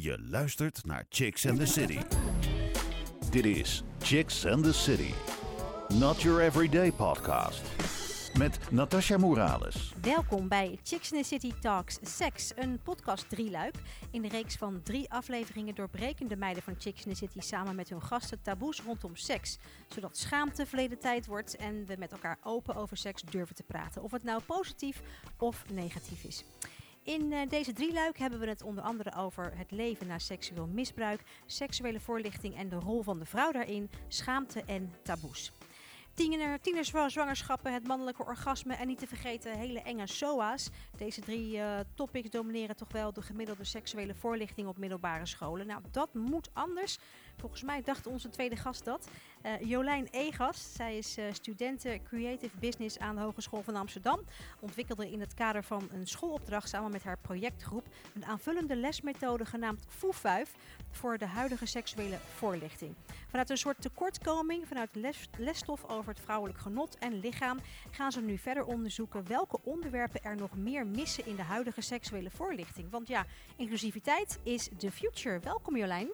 Je luistert naar Chicks and the City. Dit is Chicks and the City. Not your everyday podcast. Met Natasha Morales. Welkom bij Chicks in the City Talks Sex, een podcast drieluik. In de reeks van drie afleveringen doorbreken de meiden van Chicks in the City samen met hun gasten taboes rondom seks. Zodat schaamte verleden tijd wordt en we met elkaar open over seks durven te praten. Of het nou positief of negatief is. In uh, deze drieluik hebben we het onder andere over het leven na seksueel misbruik, seksuele voorlichting en de rol van de vrouw daarin, schaamte en taboes. Tiener, tienerzwangerschappen, het mannelijke orgasme en niet te vergeten hele enge SOA's. Deze drie uh, topics domineren toch wel de gemiddelde seksuele voorlichting op middelbare scholen. Nou, dat moet anders. Volgens mij dacht onze tweede gast dat. Uh, Jolijn Egast, zij is uh, studenten Creative Business aan de Hogeschool van Amsterdam. Ontwikkelde in het kader van een schoolopdracht samen met haar projectgroep een aanvullende lesmethode genaamd FOEVUIF voor de huidige seksuele voorlichting. Vanuit een soort tekortkoming, vanuit les, lesstof over het vrouwelijk genot en lichaam, gaan ze nu verder onderzoeken welke onderwerpen er nog meer missen in de huidige seksuele voorlichting. Want ja, inclusiviteit is the future. Welkom Jolijn.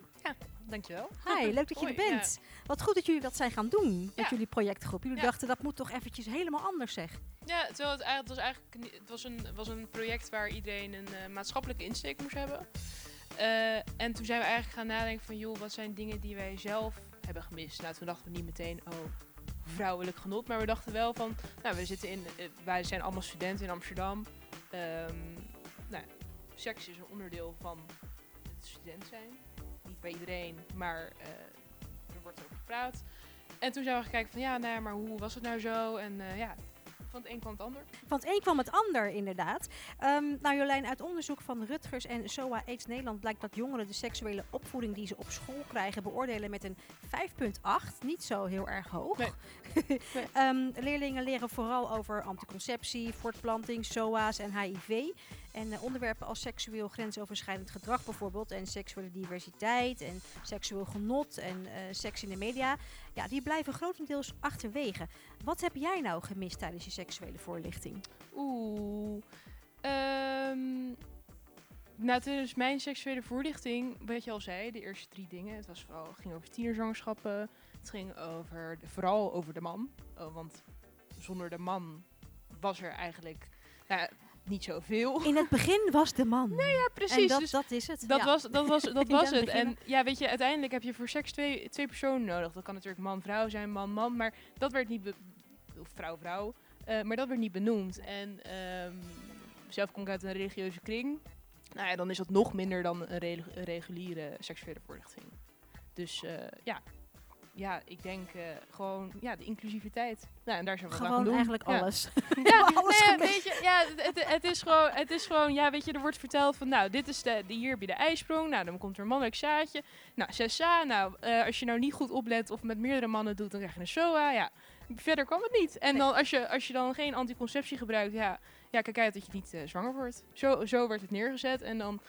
Dankjewel. Hi, leuk dat je er bent. Ja. Wat goed dat jullie dat zijn gaan doen met ja. jullie projectgroep. Jullie ja. dachten dat moet toch eventjes helemaal anders zeg. Ja, terwijl het, het was eigenlijk het was een, was een project waar iedereen een uh, maatschappelijke insteek moest hebben. Uh, en toen zijn we eigenlijk gaan nadenken van joh, wat zijn dingen die wij zelf hebben gemist. Nou, toen dachten we niet meteen, oh, vrouwelijk genot. Maar we dachten wel van, nou, we zitten in, uh, wij zijn allemaal studenten in Amsterdam. Um, nou, seks is een onderdeel van het student zijn. Bij iedereen, maar uh, er wordt over gepraat. En toen zijn we gekeken van, ja, nou, maar hoe was het nou zo? En uh, ja, van het een kwam het ander. Van het een kwam het ander, inderdaad. Um, nou Jolijn, uit onderzoek van Rutgers en SOA AIDS Nederland blijkt dat jongeren de seksuele opvoeding die ze op school krijgen beoordelen met een 5,8. Niet zo heel erg hoog. Nee. nee. um, leerlingen leren vooral over anticonceptie, voortplanting, SOA's en HIV. En uh, onderwerpen als seksueel grensoverschrijdend gedrag bijvoorbeeld, en seksuele diversiteit en seksueel genot en uh, seks in de media, ja, die blijven grotendeels achterwege. Wat heb jij nou gemist tijdens je seksuele voorlichting? Oeh. Um, nou, tijdens mijn seksuele voorlichting, wat je al zei, de eerste drie dingen. Het was vooral, ging over tienerzwangerschappen. Het ging over vooral over de man. Oh, want zonder de man was er eigenlijk. Nou, niet zoveel. In het begin was de man. Nee, ja, precies. En dat, dus dat is het. Dat ja. was, dat was, dat was het. En ja, weet je, uiteindelijk heb je voor seks twee, twee personen nodig. Dat kan natuurlijk man-vrouw zijn, man-man. Maar dat werd niet... Of vrouw-vrouw. Uh, maar dat werd niet benoemd. En um, zelf kom ik uit een religieuze kring. Nou ja, dan is dat nog minder dan een, re een reguliere seksuele voorlichting. Dus uh, ja, ja, ik denk uh, gewoon ja, de inclusiviteit. Nou, en daar zijn we gewoon aan doen. eigenlijk ja. alles. ja, alles nee, weet je, ja, het, het, is gewoon, het is gewoon, ja, weet je, er wordt verteld van, nou, dit is de, de hier je de ijsprong. Nou, dan komt er een mannelijk zaadje. Nou, 6a, nou, uh, als je nou niet goed oplet of met meerdere mannen doet, dan krijg je een SOA. Ja, verder kwam het niet. En dan, als je, als je dan geen anticonceptie gebruikt, ja, ja kijk uit dat je niet uh, zwanger wordt. Zo, zo werd het neergezet en dan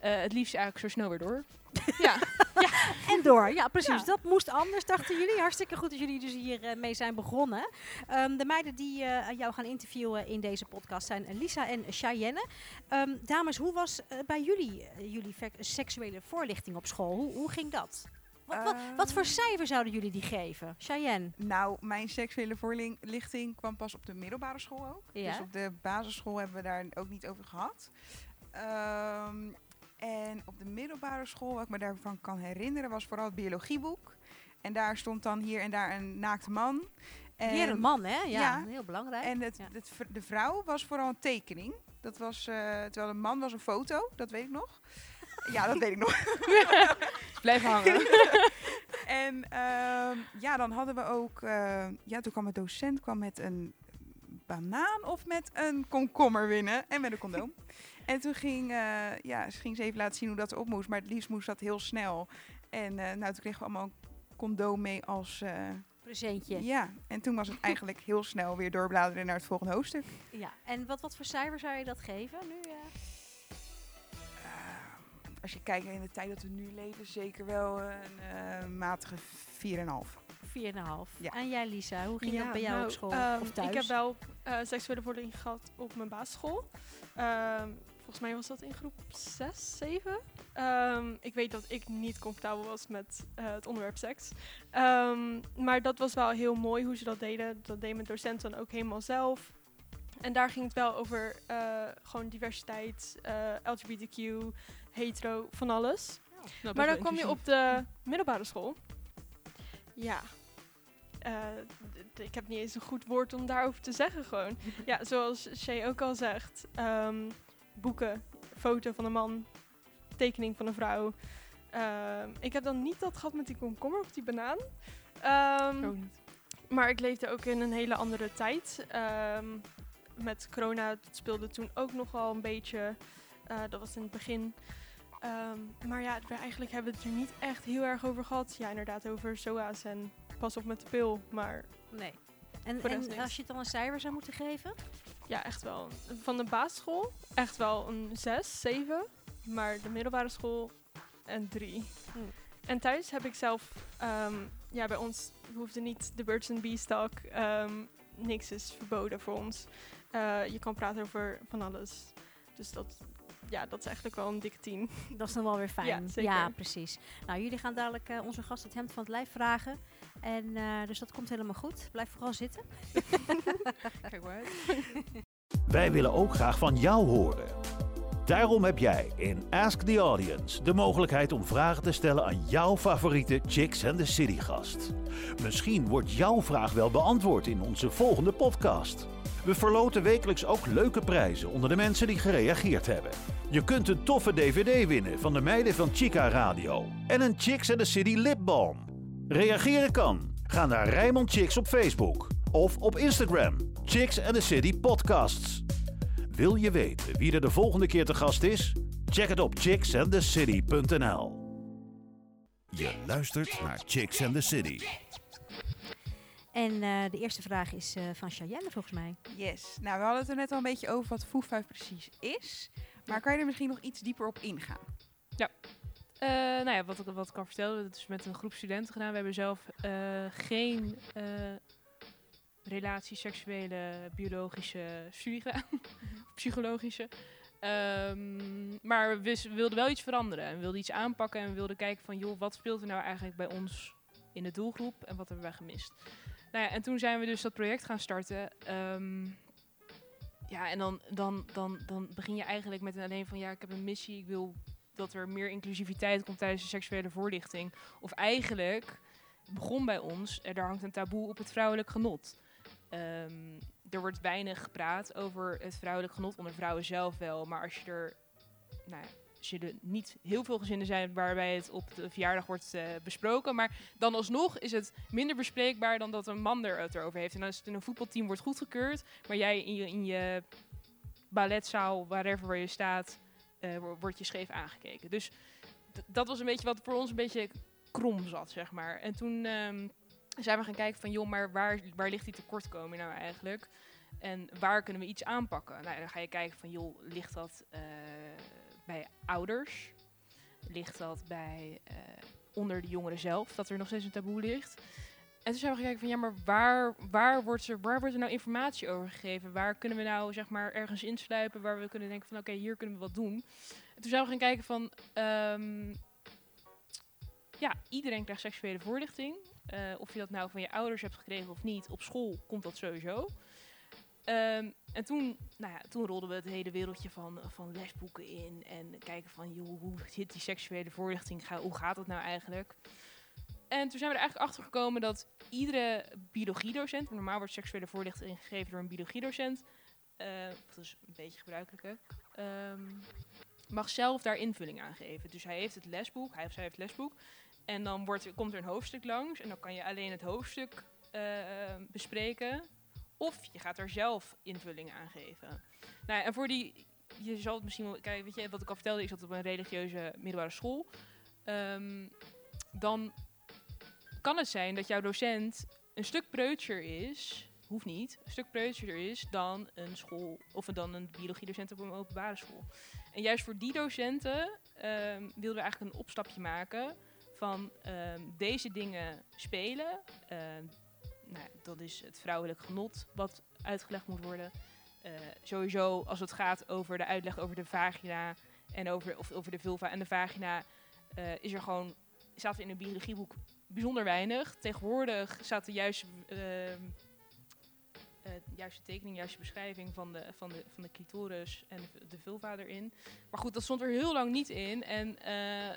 het liefst eigenlijk zo snel weer door. ja. ja. En door, ja precies. Ja. Dat moest anders, dachten jullie. Hartstikke goed dat jullie dus hier uh, mee zijn begonnen. Um, de meiden die uh, jou gaan interviewen in deze podcast zijn Lisa en Cheyenne. Um, dames, hoe was bij jullie, jullie seksuele voorlichting op school? Hoe, hoe ging dat? Wat, wat, wat, voor cijfer zouden jullie die geven? Cheyenne? Nou, mijn seksuele voorlichting kwam pas op de middelbare school ook. Ja? Dus op de basisschool hebben we daar ook niet over gehad. Um, en op de middelbare school, wat ik me daarvan kan herinneren, was vooral het biologieboek. En daar stond dan hier en daar een naakte man. En Weer een man, hè? Ja, ja. heel belangrijk. En het, ja. het, de vrouw was vooral een tekening. Dat was, uh, terwijl de man was een foto, dat weet ik nog. ja, dat weet ik nog. Blijf hangen. en uh, ja, dan hadden we ook... Uh, ja, toen kwam de docent kwam met een banaan of met een komkommer winnen. En met een condoom. En toen ging, uh, ja, ze ging ze even laten zien hoe dat op moest. Maar het liefst moest dat heel snel. En uh, nou, toen kregen we allemaal een condoom mee als... Uh, Presentje. Ja, en toen was het eigenlijk heel snel weer doorbladeren naar het volgende hoofdstuk. Ja, en wat, wat voor cijfer zou je dat geven nu? als je kijkt in de tijd dat we nu leven, zeker wel een matige 4,5. 4,5. Ja. En jij Lisa, hoe ging ja, dat bij jou nou, op school um, of thuis? Ik heb wel uh, seksuele vordering gehad op mijn basisschool. Um, volgens mij was dat in groep 6, 7. Ehm, ik weet dat ik niet comfortabel was met eh, het onderwerp seks. Ehm, maar dat was wel heel mooi hoe ze dat deden. Dat deed mijn docent dan ook helemaal zelf. En daar ging het wel over eh, gewoon diversiteit, eh, LGBTQ, hetero, van alles. Nou, Maar dan kom je op de middelbare school. Ja. Eh, ik heb niet eens een goed woord om daarover te zeggen gewoon. Ja, zoals Shay ook al zegt. ehm, boeken, foto van een man, tekening van een vrouw. Ehm, ik heb dan niet dat gehad met die komkommer of die banaan. Ehm, Ook niet. maar ik leefde ook in een hele andere tijd. Ehm, met corona dat speelde toen ook nogal een beetje. Eh, dat was in het begin. Maar ja, we eigenlijk hebben we het er niet echt heel erg over gehad. Ja, inderdaad over SOA's en pas op met de pil. Maar Nee. En, en als je het dan een cijfer zou moeten geven? Ja, echt wel. Van de basisschool echt wel een 6, 7. Maar de middelbare school een 3. Hm. En thuis heb ik zelf, ehm, ja, bij ons hoefde niet de Birds and Bees talk. ehm, niks is verboden voor ons. Eh, je kan praten over van alles. Dus dat, ja, dat is eigenlijk wel een dikke 10. Dat is dan wel weer fijn. Ja, zeker. precies. Nou, jullie gaan dadelijk eh, onze gast het hemd van het lijf vragen. En eh, dus dat komt helemaal goed. Blijf vooral zitten. Kijk maar uit. Wij willen ook graag van jou horen. Daarom heb jij in Ask the Audience de mogelijkheid om vragen te stellen aan jouw favoriete Chicks and the City gast. Misschien wordt jouw vraag wel beantwoord in onze volgende podcast. We verloten wekelijks ook leuke prijzen onder de mensen die gereageerd hebben. Je kunt een toffe DVD winnen van de meiden van Chica Radio en een Chicks and the City lipbalm. Reageren kan. Ga naar Rijmond Chicks op Facebook of op Instagram. Chicks and the City Podcasts. Wil je weten wie er de volgende keer te gast is? Check het op chicksandthecity.nl. Je luistert naar Chicks and the City. En eh, de eerste vraag is eh, van Cheyenne volgens mij. Yes. Nou, we hadden het er net al een beetje over wat Foefvuif precies is. Maar kan je er misschien nog iets dieper op ingaan? Eh, nou ja, wat ik, wat ik kan vertellen, dat is met een groep studenten gedaan. We hebben zelf eh, geen eh, relatie, seksuele, biologische studie gedaan. Psychologische. Ehm, maar we wilden wel iets veranderen. En we wilden iets aanpakken. En we wilden kijken van, joh, wat speelt er nou eigenlijk bij ons in de doelgroep? En wat hebben wij gemist? Nou ja, en toen zijn we dus dat project gaan starten. Ehm, ja, en dan, dan, dan, dan begin je eigenlijk met een alleen van, ja, ik heb een missie. Ik wil dat er meer inclusiviteit komt tijdens de seksuele voorlichting. Of eigenlijk begon bij ons, er daar hangt een taboe op het vrouwelijk genot. Ehm, er wordt weinig gepraat over het vrouwelijk genot, onder vrouwen zelf wel. Maar als je er, nou ja, er zullen niet heel veel gezinnen zijn waarbij het op de verjaardag wordt eh, besproken. Maar dan alsnog is het minder bespreekbaar dan dat een man er het erover heeft. En als het in een voetbalteam wordt goedgekeurd, maar jij in je, je balletzaal, wherever waar je staat, eh, wo- word je scheef aangekeken. Dus dat was een beetje wat voor ons een beetje krom zat, zeg maar. En toen ehm, zijn we gaan kijken van, joh, maar waar, waar ligt die tekortkoming nou eigenlijk? En waar kunnen we iets aanpakken? Nou, dan ga je kijken van, joh, ligt dat eh, bij ouders? Ligt dat bij eh, onder de jongeren zelf, dat er nog steeds een taboe ligt? En toen zijn we gaan kijken van, ja, maar waar, waar, wordt er, waar wordt er nou informatie over gegeven? Waar kunnen we nou, zeg maar, ergens insluipen waar we kunnen denken van, oké, hier kunnen we wat doen? En toen zijn we gaan kijken van, ehm, ja, iedereen krijgt seksuele voorlichting. Eh, of je dat nou van je ouders hebt gekregen of niet, op school komt dat sowieso. Ehm, en toen, nou ja, toen rolden we het hele wereldje van, van lesboeken in. En kijken van, joh, hoe zit die seksuele voorlichting? Hoe gaat dat nou eigenlijk? En toen zijn we er eigenlijk achter gekomen dat iedere biologiedocent, normaal wordt seksuele voorlichting gegeven door een biologiedocent, eh, dat is een beetje gebruikelijk, hè, ehm, mag zelf daar invulling aan geven. Dus hij heeft het lesboek, hij of zij heeft het lesboek, en dan wordt, komt er een hoofdstuk langs en dan kan je alleen het hoofdstuk eh, bespreken. Of je gaat er zelf invulling aan geven. Nou, ja, en voor die, je zal het misschien wel, kijk, weet je, wat ik al vertelde, ik zat op een religieuze middelbare school. Ehm, dan kan het zijn dat jouw docent een stuk preutser is, hoeft niet, een stuk preutser is dan een school of dan een biologiedocent op een openbare school. En juist voor die docenten ehm, wilden we eigenlijk een opstapje maken van ehm, deze dingen spelen. Ehm, nou, dat is het vrouwelijk genot wat uitgelegd moet worden. Eh, sowieso als het gaat over de uitleg over de vagina en over, of over de vulva en de vagina eh, is er gewoon, staat in een biologieboek bijzonder weinig. Tegenwoordig staat de juiste, ehm, eh, juiste tekening, juiste beschrijving van de, van de, van de clitoris en de, vulva erin. Maar goed, dat stond er heel lang niet in. En eh,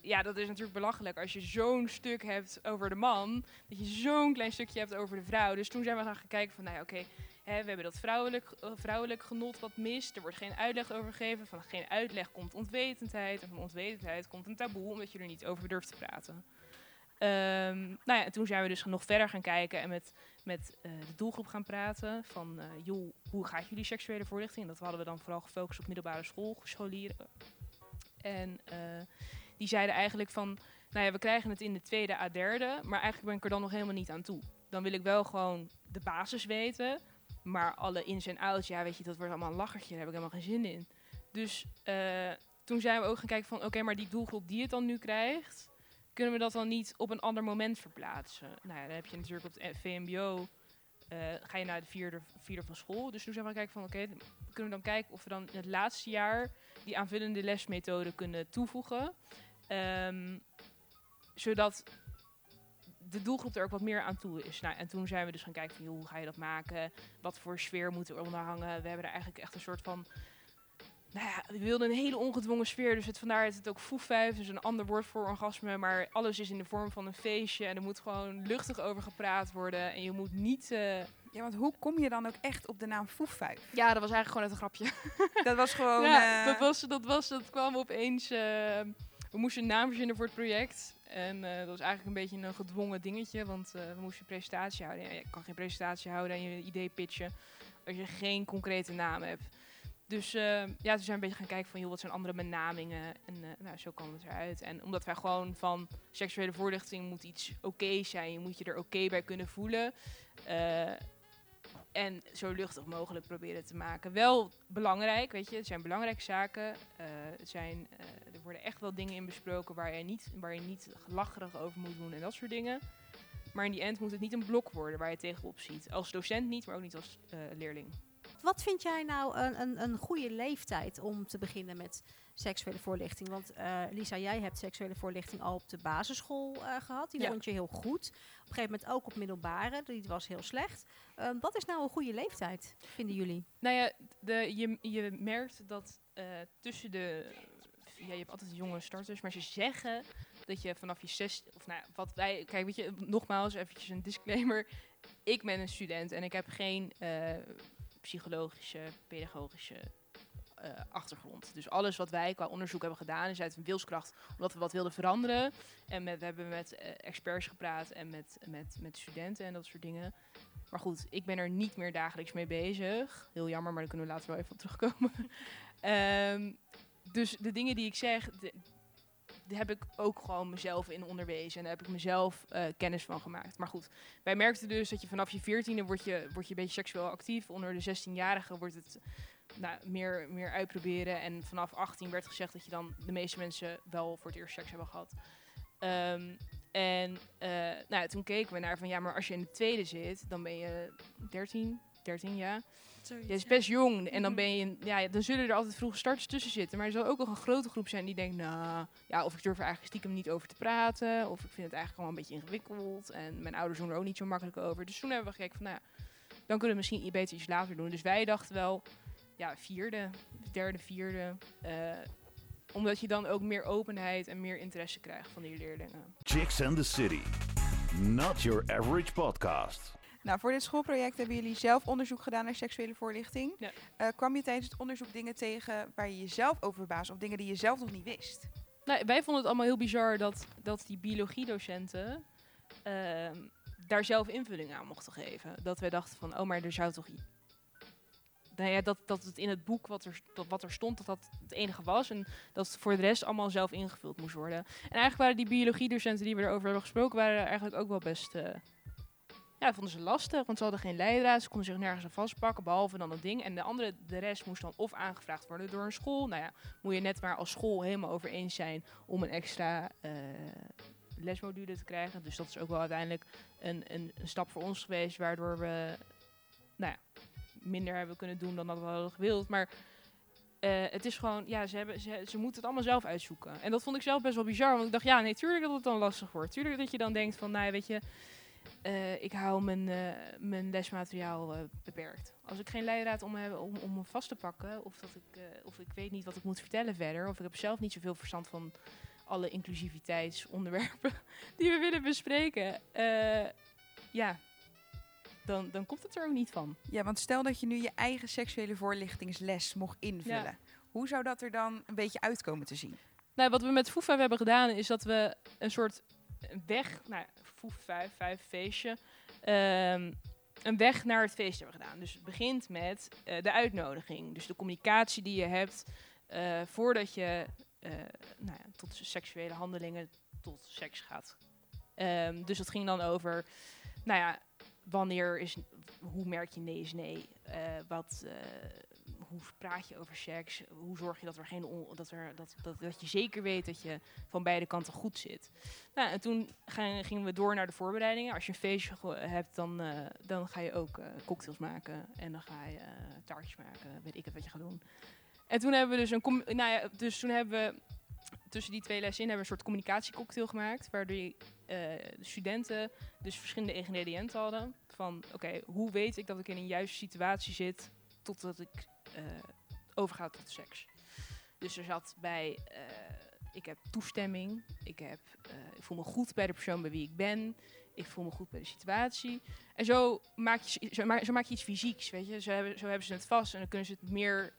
ja, dat is natuurlijk belachelijk als je zo'n stuk hebt over de man, dat je zo'n klein stukje hebt over de vrouw. Dus toen zijn we gaan kijken van, nou ja, oké, we hebben dat vrouwelijk, vrouwelijk genot wat mist. Er wordt geen uitleg over gegeven. Van geen uitleg komt onwetendheid. En van onwetendheid komt een taboe, omdat je er niet over durft te praten. Ehm, nou ja, en toen zijn we dus nog verder gaan kijken en met, met eh, de doelgroep gaan praten. Van, eh, joh, hoe gaat jullie seksuele voorlichting? Dat hadden we dan vooral gefocust op middelbare school, scholieren. En eh, die zeiden eigenlijk van, nou ja, we krijgen het in de tweede à derde, maar eigenlijk ben ik er dan nog helemaal niet aan toe. Dan wil ik wel gewoon de basis weten, maar alle ins en outs, ja, weet je, dat wordt allemaal een lachertje, daar heb ik helemaal geen zin in. Dus toen zijn we ook gaan kijken van, oké, maar die doelgroep die het dan nu krijgt, kunnen we dat dan niet op een ander moment verplaatsen? Nou ja, dan heb je natuurlijk op het VMBO, eh, ga je naar de vierde, vierde van school. Dus toen zijn we gaan kijken van, oké, kunnen we dan kijken of we dan in het laatste jaar die aanvullende lesmethode kunnen toevoegen. Ehm, zodat de doelgroep er ook wat meer aan toe is. Nou, en toen zijn we dus gaan kijken van, hoe ga je dat maken? Wat voor sfeer moet er onder hangen? We hebben er eigenlijk echt een soort van... Nou ja, we wilden een hele ongedwongen sfeer. Dus het, vandaar is het ook foefvijf, dus een ander woord voor orgasme. Maar alles is in de vorm van een feestje. En er moet gewoon luchtig over gepraat worden. En je moet niet... eh, Ja, want hoe kom je dan ook echt op de naam Foefvijf? Ja, dat was eigenlijk gewoon uit een grapje. Dat was gewoon... ja, eh, dat, was, dat, was, dat kwam opeens. eh, we moesten een naam verzinnen voor het project. En eh, dat was eigenlijk een beetje een gedwongen dingetje. Want eh, we moesten een presentatie houden. Ja, je kan geen presentatie houden en je idee pitchen als je geen concrete naam hebt. Dus eh, ja, toen zijn een beetje gaan kijken van, joh, wat zijn andere benamingen? En eh, nou, zo kwam het eruit. En omdat wij gewoon van seksuele voorlichting moet iets oké zijn. Je moet je er oké bij kunnen voelen. Eh, en zo luchtig mogelijk proberen te maken. Wel belangrijk, weet je, het zijn belangrijke zaken. Eh, zijn, er worden echt wel dingen in besproken waar je, niet, waar je niet lacherig over moet doen en dat soort dingen. Maar in die end moet het niet een blok worden waar je tegenop ziet. Als docent niet, maar ook niet als leerling. Wat vind jij nou een, een, een goede leeftijd om te beginnen met seksuele voorlichting? Want eh, Lisa, jij hebt seksuele voorlichting al op de basisschool eh, gehad. Die Ja. vond je heel goed. Op een gegeven moment ook op middelbare. Die was heel slecht. Ehm, wat is nou een goede leeftijd, vinden jullie? Nou ja, de, je, je merkt dat eh, tussen de... Ja, je hebt altijd jonge starters, maar ze zeggen dat je vanaf je zes... Of nou, wat wij... Kijk, weet je, nogmaals eventjes een disclaimer. Ik ben een student en ik heb geen psychologische, pedagogische eh, achtergrond. Dus alles wat wij qua onderzoek hebben gedaan is uit een wilskracht, omdat we wat wilden veranderen. En we hebben met eh, experts gepraat en met, met, met studenten en dat soort dingen. Maar goed, ik ben er niet meer dagelijks mee bezig. Heel jammer, maar daar kunnen we later wel even op terugkomen. Ehm, dus de dingen die ik zeg, de- heb ik ook gewoon mezelf in onderwezen. En daar heb ik mezelf eh, kennis van gemaakt. Maar goed, wij merkten dus dat je vanaf je veertiende word je, word je een beetje seksueel actief. Onder de 16-jarigen wordt het nou, meer, meer uitproberen. En vanaf 18 werd gezegd dat je dan de meeste mensen wel voor het eerst seks hebben gehad. Ehm, en eh, nou, toen keken we naar van ja, maar als je in de tweede zit, dan ben je 13, 13 ja. Je is best jong en dan Mhm. ben je, ja, dan zullen er altijd vroege starters tussen zitten. Maar er zal ook nog een grote groep zijn die denkt, nou, ja, of ik durf er eigenlijk stiekem niet over te praten, of ik vind het eigenlijk gewoon een beetje ingewikkeld. En mijn ouders doen er ook niet zo makkelijk over. Dus toen hebben we gekeken van, nou, ja, dan kunnen we misschien beter iets later doen. Dus wij dachten wel, ja, vierde, derde, vierde, eh, omdat je dan ook meer openheid en meer interesse krijgt van die leerlingen. Chicks and the City. Not your average podcast. Nou, voor dit schoolproject hebben jullie zelf onderzoek gedaan naar seksuele voorlichting. Ja. Eh, kwam je tijdens het onderzoek dingen tegen waar je jezelf over verbaasde of dingen die je zelf nog niet wist? Nou, wij vonden het allemaal heel bizar dat, dat die biologiedocenten ehm, daar zelf invulling aan mochten geven. Dat wij dachten van, oh, maar er zou toch... i- Nou ja, dat, dat het in het boek wat er, dat, wat er stond, dat dat het enige was. En dat het voor de rest allemaal zelf ingevuld moest worden. En eigenlijk waren die biologiedocenten die we erover hebben gesproken, waren eigenlijk ook wel best... eh, ja, vonden ze lastig, want ze hadden geen leidraad. Ze konden zich nergens aan vastpakken, behalve dan dat ding. En de andere, de rest moest dan of aangevraagd worden door een school. Nou ja, moet je net maar als school helemaal over eens zijn om een extra eh, lesmodule te krijgen. Dus dat is ook wel uiteindelijk een, een, een stap voor ons geweest, waardoor we nou ja, minder hebben kunnen doen dan dat we hadden gewild. Maar eh, het is gewoon, ja, ze, hebben, ze, ze moeten het allemaal zelf uitzoeken. En dat vond ik zelf best wel bizar, want ik dacht, ja, nee, tuurlijk dat het dan lastig wordt. Tuurlijk dat je dan denkt van, nou ja, weet je, eh, ik hou mijn, eh, mijn lesmateriaal eh, beperkt. Als ik geen leidraad om, heb, om, om me vast te pakken, of, dat ik, of ik weet niet wat ik moet vertellen verder, of ik heb zelf niet zoveel verstand van alle inclusiviteitsonderwerpen die we willen bespreken, ja, dan, dan komt het er ook niet van. Ja, want stel dat je nu je eigen seksuele voorlichtingsles mocht invullen. Ja. Hoe zou dat er dan een beetje uitkomen te zien? Nou, wat we met Foefa hebben gedaan, is dat we een soort weg, nou, 5, 5 feestje, ehm, een weg naar het feest hebben gedaan. Dus het begint met eh, de uitnodiging. Dus de communicatie die je hebt eh, voordat je eh, nou ja, tot seksuele handelingen, tot seks gaat. Ehm, dus dat ging dan over, nou ja, wanneer is, hoe merk je nee is nee? Wat, hoe praat je over seks? Hoe zorg je dat er geen on- dat, er, dat, dat, dat je zeker weet dat je van beide kanten goed zit? Nou, en toen gingen we door naar de voorbereidingen. Als je een feestje hebt, dan, eh, dan ga je ook eh, cocktails maken en dan ga je eh, taartjes maken. Weet ik het wat je gaat doen. En toen hebben we dus een, nou ja, dus toen hebben we tussen die twee lessen in hebben we een soort communicatiecocktail gemaakt, waardoor de studenten dus verschillende ingrediënten hadden. Van, oké, hoe weet ik dat ik in een juiste situatie zit totdat ik eh overga tot seks? Dus er zat bij, eh, ik heb toestemming, ik, heb, eh, ik voel me goed bij de persoon bij wie ik ben, ik voel me goed bij de situatie. En zo maak je, zo maak, je iets fysieks, weet je. Zo hebben, zo hebben ze het vast en dan kunnen ze het meer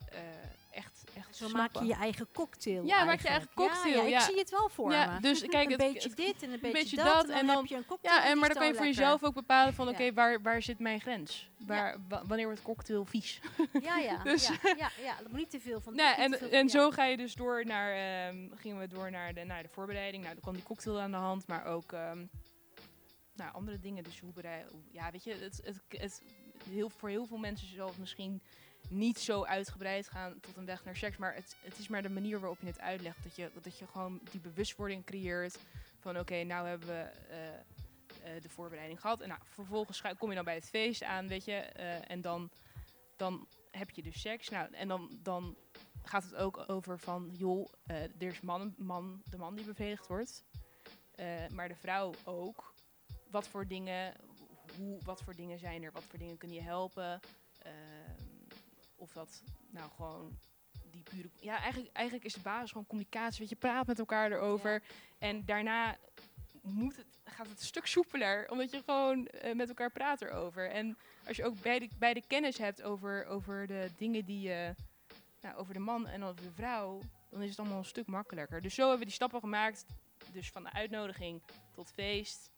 echt, Zo maak je je eigen cocktail. Ja, maak je eigen cocktail, Ja, ja, ja. ik zie het wel voor Ja, me. dus kijk, een het- beetje het- dit en een beetje, beetje dat, dat, en dan, en dan- heb je een cocktail. Ja, en, maar dan kan je voor lekker. jezelf ook bepalen van, Ja. oké, waar, waar zit mijn grens? Waar, wa- wanneer wordt cocktail vies? Ja, ja, Dus- ja, ja, ja, dat moet niet te veel van. Nou, niet te en, veel en zo ga je dus door naar, ehm, gingen we door naar de, naar de voorbereiding. Nou, dan kwam die cocktail aan de hand, maar ook ehm, nou, andere dingen. Dus hoe bereid, ja, weet je, het, het, het, heel, voor heel veel mensen zal het misschien niet zo uitgebreid gaan tot een weg naar seks. Maar het, het is maar de manier waarop je het uitlegt. Dat je, dat je gewoon die bewustwording creëert van oké, nou hebben we eh, eh, de voorbereiding gehad. En nou, vervolgens kom je dan bij het feest aan, weet je. eh, en dan, dan heb je dus seks. Nou, en dan, dan gaat het ook over van, joh, er is man, man, de man die bevredigd wordt. maar de vrouw ook. Wat voor dingen, hoe, wat voor dingen zijn er? Wat voor dingen kunnen je helpen? Of dat nou gewoon die pure... Ja, eigenlijk, eigenlijk is de basis gewoon communicatie. Weet je, praat met elkaar erover. En daarna moet het, gaat het een stuk soepeler, omdat je gewoon eh, met elkaar praat erover. En als je ook beide, beide kennis hebt over, over de dingen die je... Nou, over de man en over de vrouw, dan is het allemaal een stuk makkelijker. Dus zo hebben we die stappen gemaakt. Dus van de uitnodiging tot feest.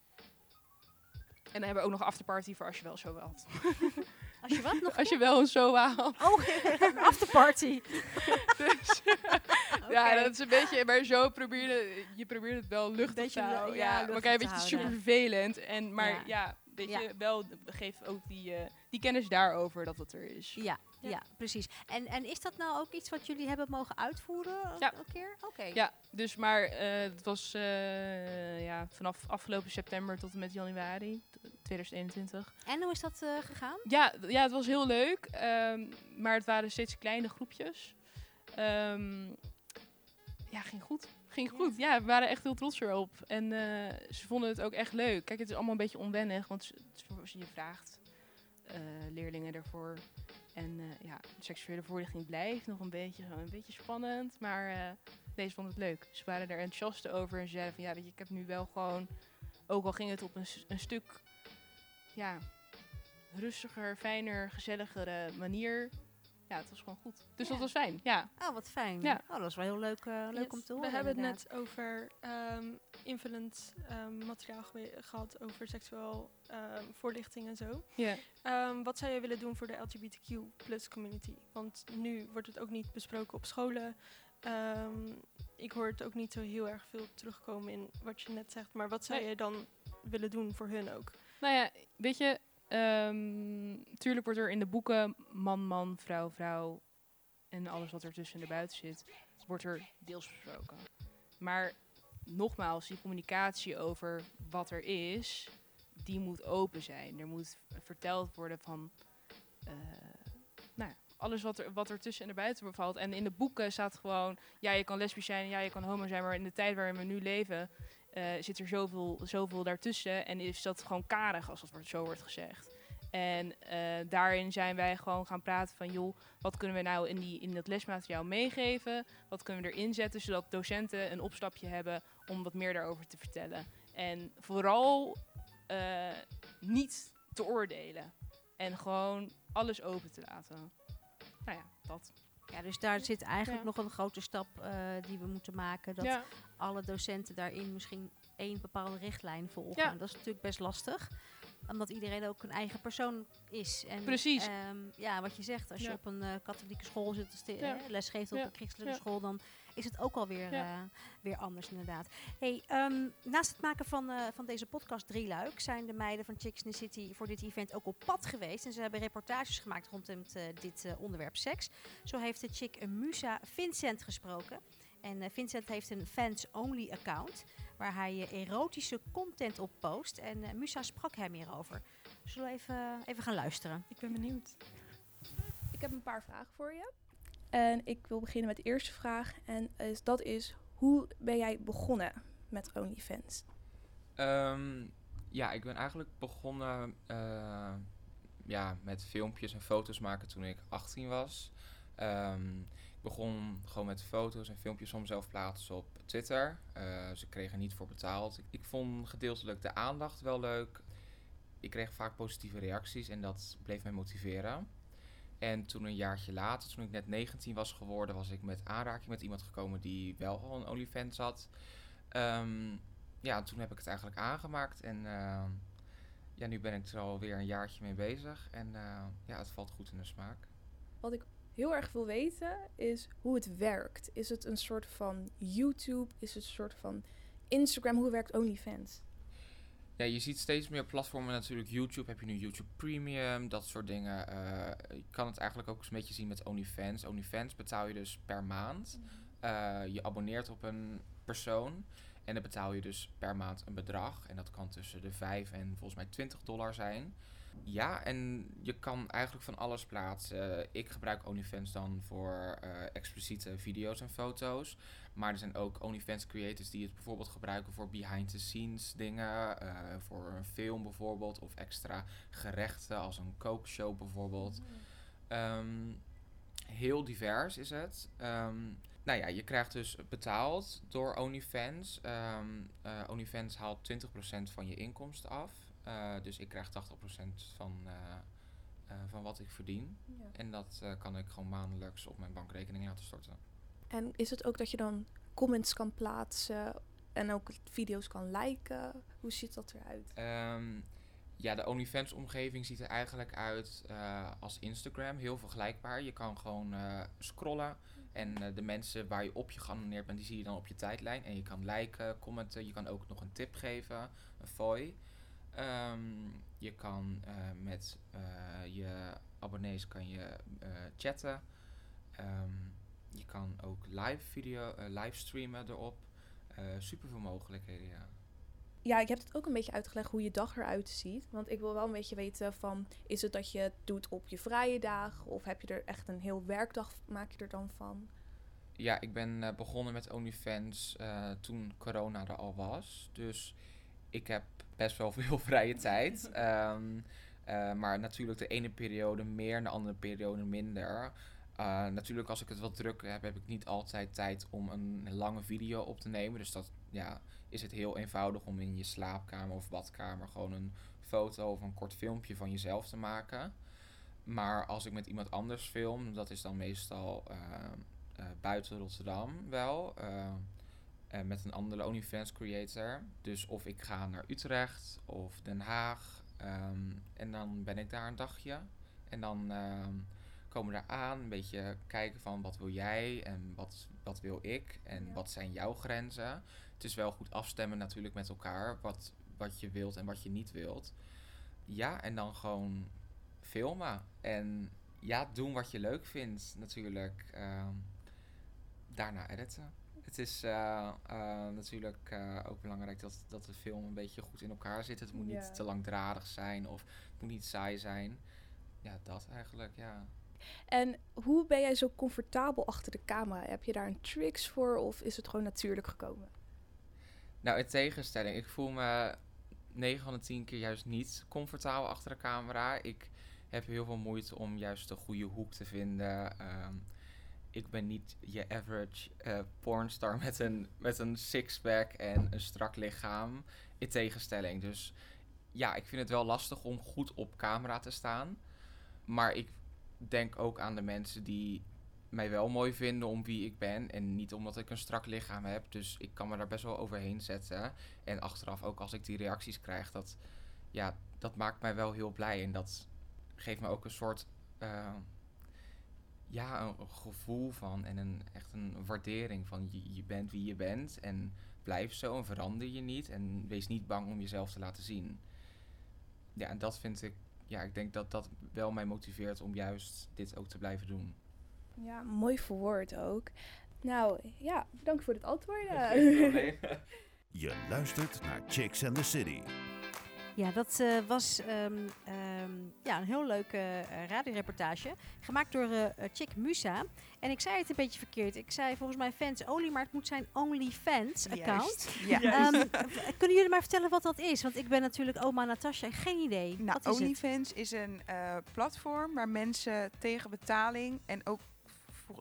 En dan hebben we ook nog afterparty voor als je wel zo wilt. Als je wat nog... Als je wel een zo haalt. Oh, een afterparty. Dus, Ja, dat is een beetje, maar zo probeer je, je probeert het wel luchtig Beetje te houden. ja, maar kijk, te weet je, het is houden. super vervelend. En, maar Ja. ja, weet Ja. je, wel geef ook die, eh, die kennis daarover dat het er is. Ja, ja. Ja. precies. En, en is dat nou ook iets wat jullie hebben mogen uitvoeren? Ja. Een keer? Oké. Ja, dus maar eh, het was eh, ja, vanaf afgelopen september tot en met januari t- 2021. En hoe is dat eh, gegaan? Ja, ja, het was heel leuk, ehm, maar het waren steeds kleine groepjes. Ehm, ja, ging goed. Ging goed. Ja, we waren echt heel trots erop. En eh, ze vonden het ook echt leuk. Kijk, het is allemaal een beetje onwennig, want je vraagt eh, leerlingen ervoor. En eh, ja, seksuele voorlichting blijft nog een beetje, zo een beetje spannend. Maar deze vonden het leuk. Ze waren er enthousiast over en ze zeiden van ja, weet je, ik heb nu wel gewoon, ook al ging het op een, een stuk, ja, rustiger, fijner, gezelligere manier. Ja, het was gewoon goed. Dus Ja. dat was fijn, ja. Oh, wat fijn. Ja. Oh, dat is wel heel leuk, eh, leuk om te horen. We hebben het net over ehm, invullend ehm, materiaal gehad over seksueel ehm, voorlichting en zo. ja. Ehm, wat zou jij willen doen voor de LGBTQ plus community? Want nu wordt het ook niet besproken op scholen. Ehm, ik hoor het ook niet zo heel erg veel terugkomen in wat je net zegt. Maar wat zou Nee. je dan willen doen voor hun ook? Nou ja, weet je, ehm tuurlijk wordt er in de boeken man, man, vrouw, vrouw en alles wat er tussen en buiten zit, wordt er deels besproken. Maar nogmaals, die communicatie over wat er is, die moet open zijn. Er moet verteld worden van, eh, nou ja, alles wat er, wat er tussen en erbuiten bevalt. En in de boeken staat gewoon, ja, je kan lesbisch zijn, ja, je kan homo zijn, maar in de tijd waarin we nu leven, eh, zit er zoveel, zoveel daartussen. En is dat gewoon karig, als dat wordt, zo wordt gezegd. En eh, daarin zijn wij gewoon gaan praten van, joh, wat kunnen we nou in, die, in dat lesmateriaal meegeven? Wat kunnen we erin zetten, zodat docenten een opstapje hebben om wat meer daarover te vertellen. En vooral eh, niet te oordelen. En gewoon alles open te laten. Nou ja, dat. Ja, dus daar zit eigenlijk Ja. nog een grote stap eh, die we moeten maken. Dat ja. alle docenten daarin misschien één bepaalde richtlijn volgen. Ja. Dat is natuurlijk best lastig. Omdat iedereen ook een eigen persoon is. En, Precies. ehm, ja, wat je zegt, als je op een eh, katholieke school zit, les geeft op een christelijke school, dan is het ook alweer Ja. eh, weer anders inderdaad. Hey, ehm, naast het maken van, eh, van deze podcast Drieluik zijn de meiden van Chicks in the City voor dit event ook op pad geweest. En ze hebben reportages gemaakt rondom eh, dit eh, onderwerp seks. Zo heeft de chick Musa Vincent gesproken. En eh, Vincent heeft een fans-only account waar hij erotische content op post. En eh, Musa sprak hem hierover. Zullen we even, even gaan luisteren? Ik ben benieuwd. Ik heb een paar vragen voor je. En ik wil beginnen met de eerste vraag. En dat is, hoe ben jij begonnen met OnlyFans? Ehm, ja, ik ben eigenlijk begonnen eh, ja, met filmpjes en foto's maken toen ik 18 was. Ehm, ik begon gewoon met foto's en filmpjes van mezelf plaatsen op Twitter. Eh, ze kregen niet voor betaald. Ik vond gedeeltelijk de aandacht wel leuk. Ik kreeg vaak positieve reacties en dat bleef mij motiveren. En toen een jaartje later, toen ik net 19 was geworden, was ik met aanraking met iemand gekomen die wel al een OnlyFans had. Ehm, ja, toen heb ik het eigenlijk aangemaakt en eh, ja, nu ben ik er alweer een jaartje mee bezig. En eh, ja, het valt goed in de smaak. Wat ik heel erg wil weten is hoe het werkt. Is het een soort van YouTube? Is het een soort van Instagram? Hoe werkt OnlyFans? Ja, je ziet steeds meer platformen natuurlijk. YouTube heb je nu YouTube Premium, dat soort dingen. Eh, je kan het eigenlijk ook eens een beetje zien met OnlyFans. OnlyFans betaal je dus per maand. Eh, je abonneert op een persoon en dan betaal je dus per maand een bedrag. En dat kan tussen de 5 en volgens mij 20 dollar zijn. Ja, en je kan eigenlijk van alles plaatsen. Ik gebruik OnlyFans dan voor eh, expliciete video's en foto's. Maar er zijn ook OnlyFans creators die het bijvoorbeeld gebruiken voor behind the scenes dingen. eh, voor een film bijvoorbeeld. Of extra gerechten als een kookshow bijvoorbeeld. Ehm, heel divers is het. Ehm, nou ja, je krijgt dus betaald door OnlyFans. Ehm, eh, OnlyFans haalt 20% van je inkomsten af. Eh, dus ik krijg 80% van, van wat ik verdien. En dat kan ik gewoon maandelijks op mijn bankrekening laten storten. En is het ook dat je dan comments kan plaatsen en ook video's kan liken? Hoe ziet dat eruit? Ehm, ja, de OnlyFans-omgeving ziet er eigenlijk uit eh, als Instagram. Heel vergelijkbaar. Je kan gewoon eh, scrollen. En eh, de mensen waar je op je geabonneerd bent, die zie je dan op je tijdlijn. En je kan liken, commenten. Je kan ook nog een tip geven, een fooi. Ehm, je kan met je abonnees kan je, chatten. Ehm, je kan ook live video, eh, live streamen erop. Eh super veel mogelijkheden, ja. Ja, ik heb het ook een beetje uitgelegd hoe je dag eruit ziet. Want ik wil wel een beetje weten van... is het dat je het doet op je vrije dagen? Of heb je er echt een heel werkdag, maak je er dan van? Ja, ik ben eh, begonnen met OnlyFans eh, toen corona er al was. Dus ik heb best wel veel vrije tijd. Ehm, eh, maar natuurlijk de ene periode meer en de andere periode minder. Eh, natuurlijk als ik het wat druk heb, heb ik niet altijd tijd om een lange video op te nemen. Dus dat ja, is het heel eenvoudig om in je slaapkamer of badkamer gewoon een foto of een kort filmpje van jezelf te maken. Maar als ik met iemand anders film, dat is dan meestal eh, eh, buiten Rotterdam wel. met een andere OnlyFans creator. Dus of ik ga naar Utrecht of Den Haag. ehm, en dan ben ik daar een dagje. En dan ehm, komen we daar aan, een beetje kijken van wat wil jij en wat, wat wil ik en wat zijn jouw grenzen. Het is wel goed afstemmen natuurlijk met elkaar wat, wat je wilt en wat je niet wilt. Ja, en dan gewoon filmen. En ja, doen wat je leuk vindt natuurlijk. Ehm, daarna editen. Het is eh, eh, natuurlijk eh, ook belangrijk dat, dat de film een beetje goed in elkaar zit. Het moet Ja. niet te langdradig zijn of het moet niet saai zijn. Ja, dat eigenlijk, ja. En hoe ben jij zo comfortabel achter de camera? Heb je daar een tricks voor of is het gewoon natuurlijk gekomen? Nou, in tegenstelling, ik voel me 9 van de 10 keer juist niet comfortabel achter de camera. Ik heb heel veel moeite om juist de goede hoek te vinden. Ehm, ik ben niet je average eh, pornstar met een, met een sixpack en een strak lichaam. In tegenstelling. Dus ja, ik vind het wel lastig om goed op camera te staan. Maar ik denk ook aan de mensen die mij wel mooi vinden om wie ik ben. En niet omdat ik een strak lichaam heb. Dus ik kan me daar best wel overheen zetten. En achteraf ook als ik die reacties krijg, dat, ja, dat maakt mij wel heel blij. En dat geeft me ook een soort eh, ja, een gevoel van en een, echt een waardering van je, je bent wie je bent. En blijf zo en verander je niet. En wees niet bang om jezelf te laten zien. Ja, en dat vind ik, ja, ik denk dat dat wel mij motiveert om juist dit ook te blijven doen. Ja, mooi verwoord ook. Nou ja, bedankt voor het antwoord. Je luistert naar Chicks and the City. Ja, dat eh, was ehm, ehm, ja, een heel leuke uh, radioreportage. Gemaakt door uh, Chick Musa. En ik zei het een beetje verkeerd. Ik zei volgens mij fans only, maar het moet zijn OnlyFans account. Ja. Ehm, kunnen jullie maar vertellen wat dat is? Want ik ben natuurlijk oma Natasja, geen idee. Nou, wat is OnlyFans is een platform waar mensen tegen betaling en ook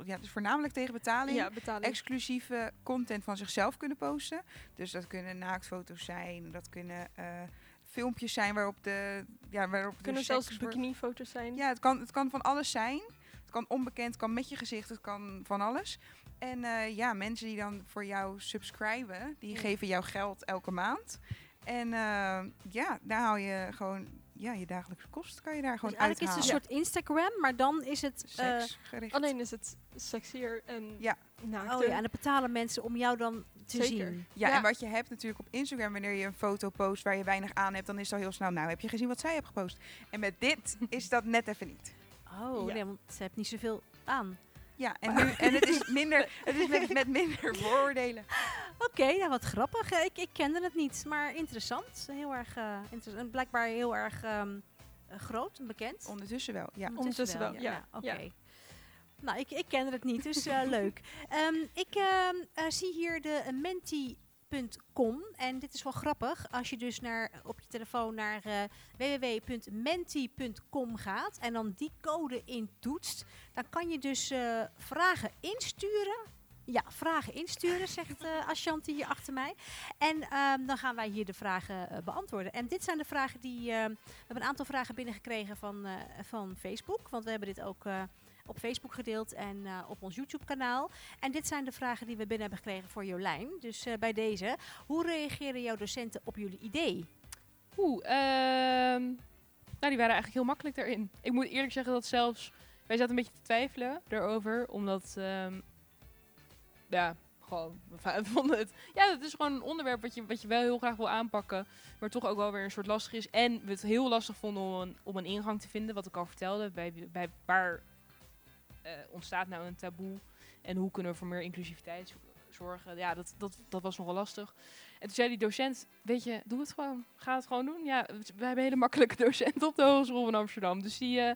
ja, dus voornamelijk tegen betaling, ja, betaling, exclusieve content van zichzelf kunnen posten. Dus dat kunnen naaktfoto's zijn, dat kunnen uh, filmpjes zijn waarop de ja, waarop kunnen de zelfs bikini-foto's zijn. Ja, het kan, het kan van alles zijn. Het kan onbekend, het kan met je gezicht, het kan van alles. En uh, ja, mensen die dan voor jou subscriben, die Ja. geven jou geld elke maand. En uh, ja, daar hou je gewoon ja, je dagelijkse kosten kan je daar gewoon Dus eigenlijk is uithalen. het een soort Instagram, maar dan is het... eh, gericht. Alleen is het sexier en Ja. Oh ja, en dan betalen mensen om jou dan te Zeker. zien. Ja, Ja. en wat je hebt natuurlijk op Instagram, wanneer je een foto post waar je weinig aan hebt, dan is het al heel snel, nou heb je gezien wat zij heeft gepost. En met dit is dat net even niet. Oh, Ja. nee, want ze heeft niet zoveel aan. Ja, en, nu, en het is minder, het is met, met minder vooroordelen. Oké, nou wat grappig. Eh, Ik, ik kende het niet, maar interessant. Heel erg, eh, interess- en blijkbaar heel erg ehm, eh, groot en bekend. Ondertussen wel, ja. Ondertussen wel, ja, Oké. ja. Nou, ik, ik kende het niet, dus eh, leuk. Ehm, ik ehm, eh, zie hier de menti.com en dit is wel grappig. Als je dus naar, op je telefoon naar eh, www.menti.com gaat en dan die code intoetst, dan kan je dus vragen insturen. Ja, vragen insturen, zegt eh Ashanti hier achter mij. En ehm, dan gaan wij hier de vragen beantwoorden. En dit zijn de vragen die... we hebben een aantal vragen binnengekregen van, van Facebook. Want we hebben dit ook op Facebook gedeeld en eh, op ons YouTube-kanaal. En dit zijn de vragen die we binnen hebben gekregen voor Jolijn. Dus eh, bij deze. Hoe reageren jouw docenten op jullie idee? Oeh, ehm, nou die waren eigenlijk heel makkelijk daarin. Ik moet eerlijk zeggen dat zelfs, wij zaten een beetje te twijfelen erover, omdat, ehm, ja, gewoon, we vonden het, ja, het is gewoon een onderwerp wat je, wat je wel heel graag wil aanpakken, maar toch ook wel weer een soort lastig is. En we het heel lastig vonden om een, om een ingang te vinden, wat ik al vertelde, bij, bij waar ontstaat nou een taboe en hoe kunnen we voor meer inclusiviteit zo- zorgen. Ja, dat, dat, dat was nogal lastig. En toen zei die docent, weet je, doe het gewoon. Ga het gewoon doen. Ja, we hebben hele makkelijke docenten op de Hogeschool van Amsterdam. Dus die, eh, nee,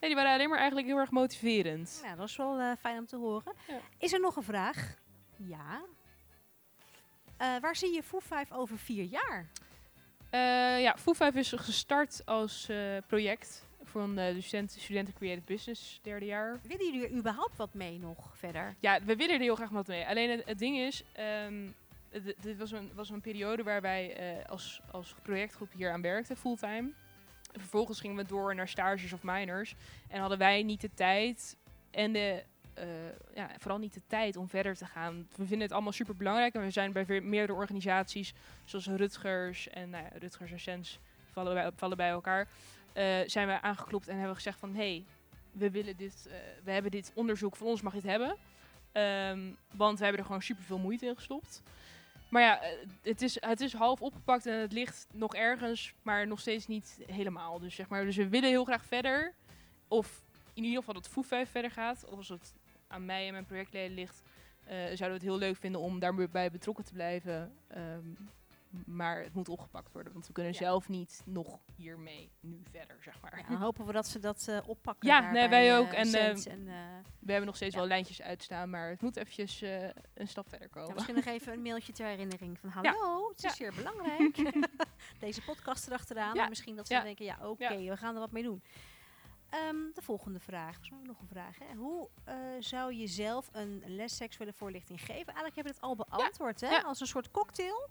die waren alleen maar eigenlijk heel erg motiverend. Nou, dat is wel eh, fijn om te horen. Ja. Is er nog een vraag? Ja. Eh, waar zie je Foo 5 over vier jaar? Eh, ja, Foo 5 is gestart als eh, project van de studenten, studenten Creative Business, derde jaar. Willen jullie er überhaupt wat mee nog verder? Ja, we willen er heel graag wat mee. Alleen het, het ding is, ehm, dit was een, was een periode waar wij eh, als, als projectgroep hier aan werkten, fulltime. En vervolgens gingen we door naar stages of minors. En hadden wij niet de tijd en de, eh, ja, vooral niet de tijd om verder te gaan. We vinden het allemaal super belangrijk. En we zijn bij meerdere organisaties, zoals Rutgers en nou ja, Rutgers en Sens, vallen bij, vallen bij elkaar. Eh, zijn we aangeklopt en hebben gezegd van, hey, we willen dit, eh, we hebben dit onderzoek, van ons mag je het hebben. Ehm, want we hebben er gewoon super veel moeite in gestopt. Maar ja, eh, het is, het is half opgepakt en het ligt nog ergens, maar nog steeds niet helemaal. Dus, zeg maar, dus we willen heel graag verder. Of in ieder geval dat 5 verder gaat. Als het aan mij en mijn projectleden ligt, zouden we het heel leuk vinden om daarbij betrokken te blijven. Ehm, maar het moet opgepakt worden. Want we kunnen Ja. zelf niet nog hiermee nu verder, zeg maar. Ja, dan hopen we dat ze dat eh, oppakken. Ja, nee, wij eh, ook. En, Cent eh, en, We hebben nog steeds Ja. wel lijntjes uitstaan, maar het moet eventjes een stap verder ja, komen. misschien nog even een mailtje ter herinnering van hallo, het is Ja. zeer belangrijk. Deze podcast erachteraan. Ja. En misschien dat ze Ja. denken, ja oké, we gaan er wat mee doen. Ehm, de volgende vraag. Volgens mij nog een vraag. Hè? Hoe zou je zelf een les seksuele voorlichting geven? Eigenlijk hebben we het al beantwoord, hè? Ja. Als een soort cocktail.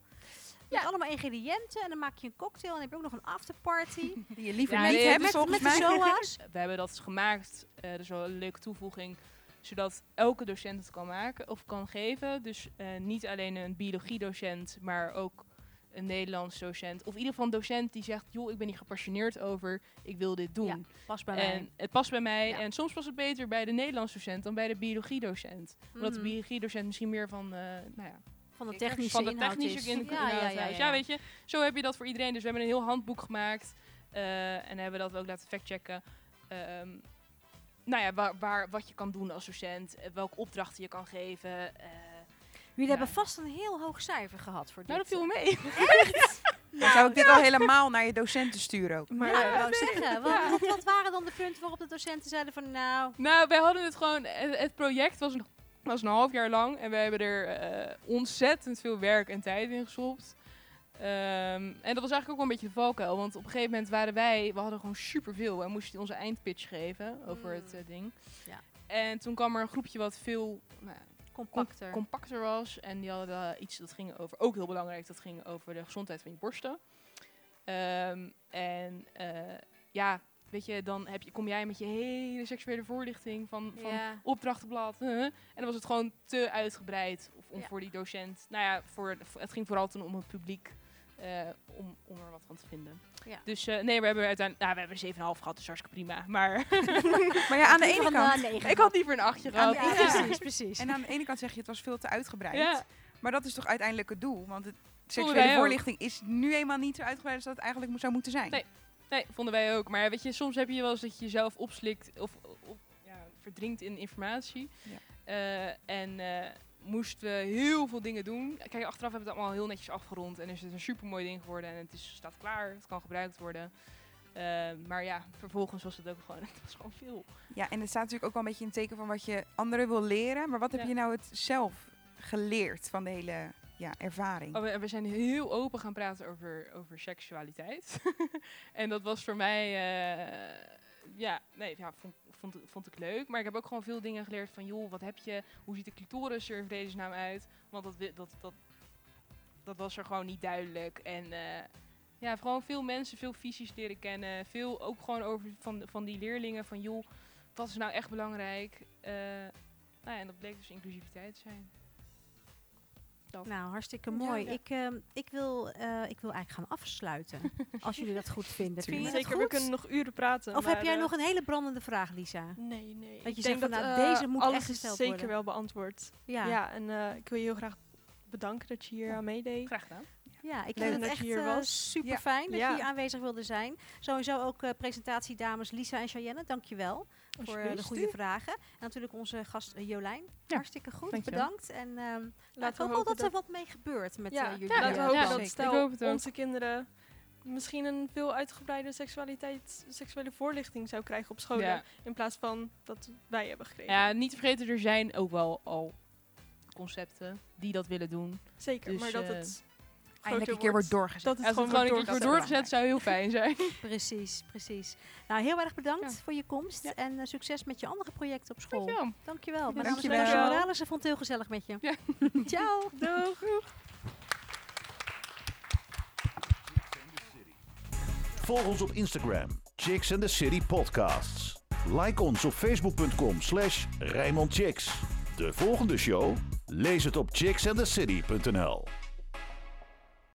Met Ja. allemaal ingrediënten. En dan maak je een cocktail. En dan heb je ook nog een afterparty. Die je liever niet nee, hebt, met, met de mij. SOA's. We hebben dat gemaakt, eh dat is wel een leuke toevoeging, zodat elke docent het kan maken of kan geven. Dus eh, niet alleen een biologiedocent, maar ook een Nederlands docent. Of in ieder geval een docent die zegt, joh, ik ben hier gepassioneerd over, ik wil dit doen. Ja, Pas bij en mij. het past bij mij. Ja. En soms past het beter bij de Nederlands docent dan bij de biologiedocent. Omdat de Mhm. biologiedocent misschien meer van, eh, nou ja, Van de technische van de inhoud technische ja, ja, ja, ja, ja, weet je, zo heb je dat voor iedereen. Dus we hebben een heel handboek gemaakt. eh, en hebben dat ook laten factchecken. Ehm nou ja, waar, waar, wat je kan doen als docent. eh, welke opdrachten je kan geven. eh. Jullie Ja. hebben vast een heel hoog cijfer gehad voor nou, dat dit. viel me mee. Dan zou ik dit al helemaal naar je docenten sturen ook. Maar ja, zeggen, wat, wat, wat waren dan de punten waarop de docenten zeiden van nou, nou, wij hadden het gewoon... Het, het project was een, was een half jaar lang. En we hebben er eh, ontzettend veel werk en tijd in gestopt. Ehm, en dat was eigenlijk ook wel een beetje de valkuil. Want op een gegeven moment waren wij... We hadden gewoon superveel. We moesten onze eindpitch geven over het eh, ding. Ja. En toen kwam er een groepje wat veel nou, compacter. compacter was. En die hadden iets dat ging over, ook heel belangrijk, dat ging over de gezondheid van je borsten. Ehm, en eh, ja, weet je, dan heb je, kom jij met je hele seksuele voorlichting van, van ja. opdrachtenblad. huh, en dan was het gewoon te uitgebreid of om Ja. voor die docent. Nou ja, voor, het ging vooral toen om het publiek. eh, om, om er wat van te vinden. Ja. Dus eh, nee, we hebben uiteindelijk, nou, we hebben een 7,5 gehad, dus hartstikke prima. Maar Maar ja, aan de ene kant... ik had liever een 8 gehad. Ja, Ja. precies, precies. En aan de ene kant zeg je, het was veel te uitgebreid. Ja. Maar dat is toch uiteindelijk het doel? Want het seksuele voorlichting is nu eenmaal niet zo uitgebreid als dat het eigenlijk zou moeten zijn. Nee. Nee, vonden wij ook. Maar weet je, soms heb je wel eens dat je jezelf opslikt of, of ja, verdrinkt in informatie. Ja. Eh, en eh, moesten we heel veel dingen doen. Kijk, achteraf hebben we het allemaal heel netjes afgerond en is het een supermooi ding geworden en het is, staat klaar, het kan gebruikt worden. Eh, maar ja, vervolgens was het ook gewoon, het was gewoon veel. Ja, en het staat natuurlijk ook wel een beetje in het teken van wat je anderen wil leren. Maar wat heb Ja. je nou het zelf geleerd van de hele ja, ervaring? Oh, we, zijn heel open gaan praten over, over seksualiteit. en dat was voor mij, eh, ja, nee, ja, vond, vond, vond ik leuk. Maar ik heb ook gewoon veel dingen geleerd van, joh, wat heb je, hoe ziet de clitoris er in vredesnaam uit? Want dat, dat, dat, dat was er gewoon niet duidelijk. En eh, ja, gewoon veel mensen, veel visies leren kennen. Veel ook gewoon over van, van die leerlingen van, joh, wat is nou echt belangrijk? Eh, nou ja, en dat bleek dus inclusiviteit te zijn. Nou, hartstikke mooi. ja. Ik, ehm, ik, wil, eh, ik wil eigenlijk gaan afsluiten. als jullie dat goed vinden. Vind je dat Zeker, we goed? kunnen nog uren praten. Of heb jij eh, nog een hele brandende vraag, Lisa? Nee, nee. Dat je ik zegt van, dat nou, eh, deze moet alles echt is gesteld zeker worden. wel beantwoord. Ja, Ja, en eh, ik wil je heel graag bedanken dat je hier aan meedeed. Graag gedaan. Ik Leuk vind het dat echt je hier was. super Ja. fijn dat Ja. je hier aanwezig wilde zijn. Sowieso ook eh presentatiedames Lisa en Cheyenne, dankjewel voor eh, de goede vragen. En natuurlijk onze gast Jolijn. Ja, Hartstikke goed, dankjewel. bedankt. En ehm nou, ik Laten we hoop wel hopen dat er dat, wat mee gebeurt met ja, jullie. laten we hopen ja, dat. Ik stel ook. onze kinderen misschien een veel uitgebreide seksualiteit, seksuele voorlichting zou krijgen op scholen. Ja. In plaats van dat wij hebben gekregen. ja, niet te vergeten, er zijn ook wel al concepten die dat willen doen. Zeker, Dus, maar dat eh, het Eindelijk een keer wordt doorgezet. Dat het gewoon, gewoon een keer wordt doorgezet. zou heel fijn zijn. Precies, precies. Nou, heel erg bedankt Ja. voor je komst. Ja. En eh, succes met je andere projecten op school. Dankjewel. Dankjewel. Mijn naam is Roosje Morales. Ik vond het heel gezellig met je. Ja. Ciao. Doeg. Volg ons op Instagram, Chicks and the City Podcasts. Like ons op facebook.com slash. De volgende show? Lees het op chicksandthecity.nl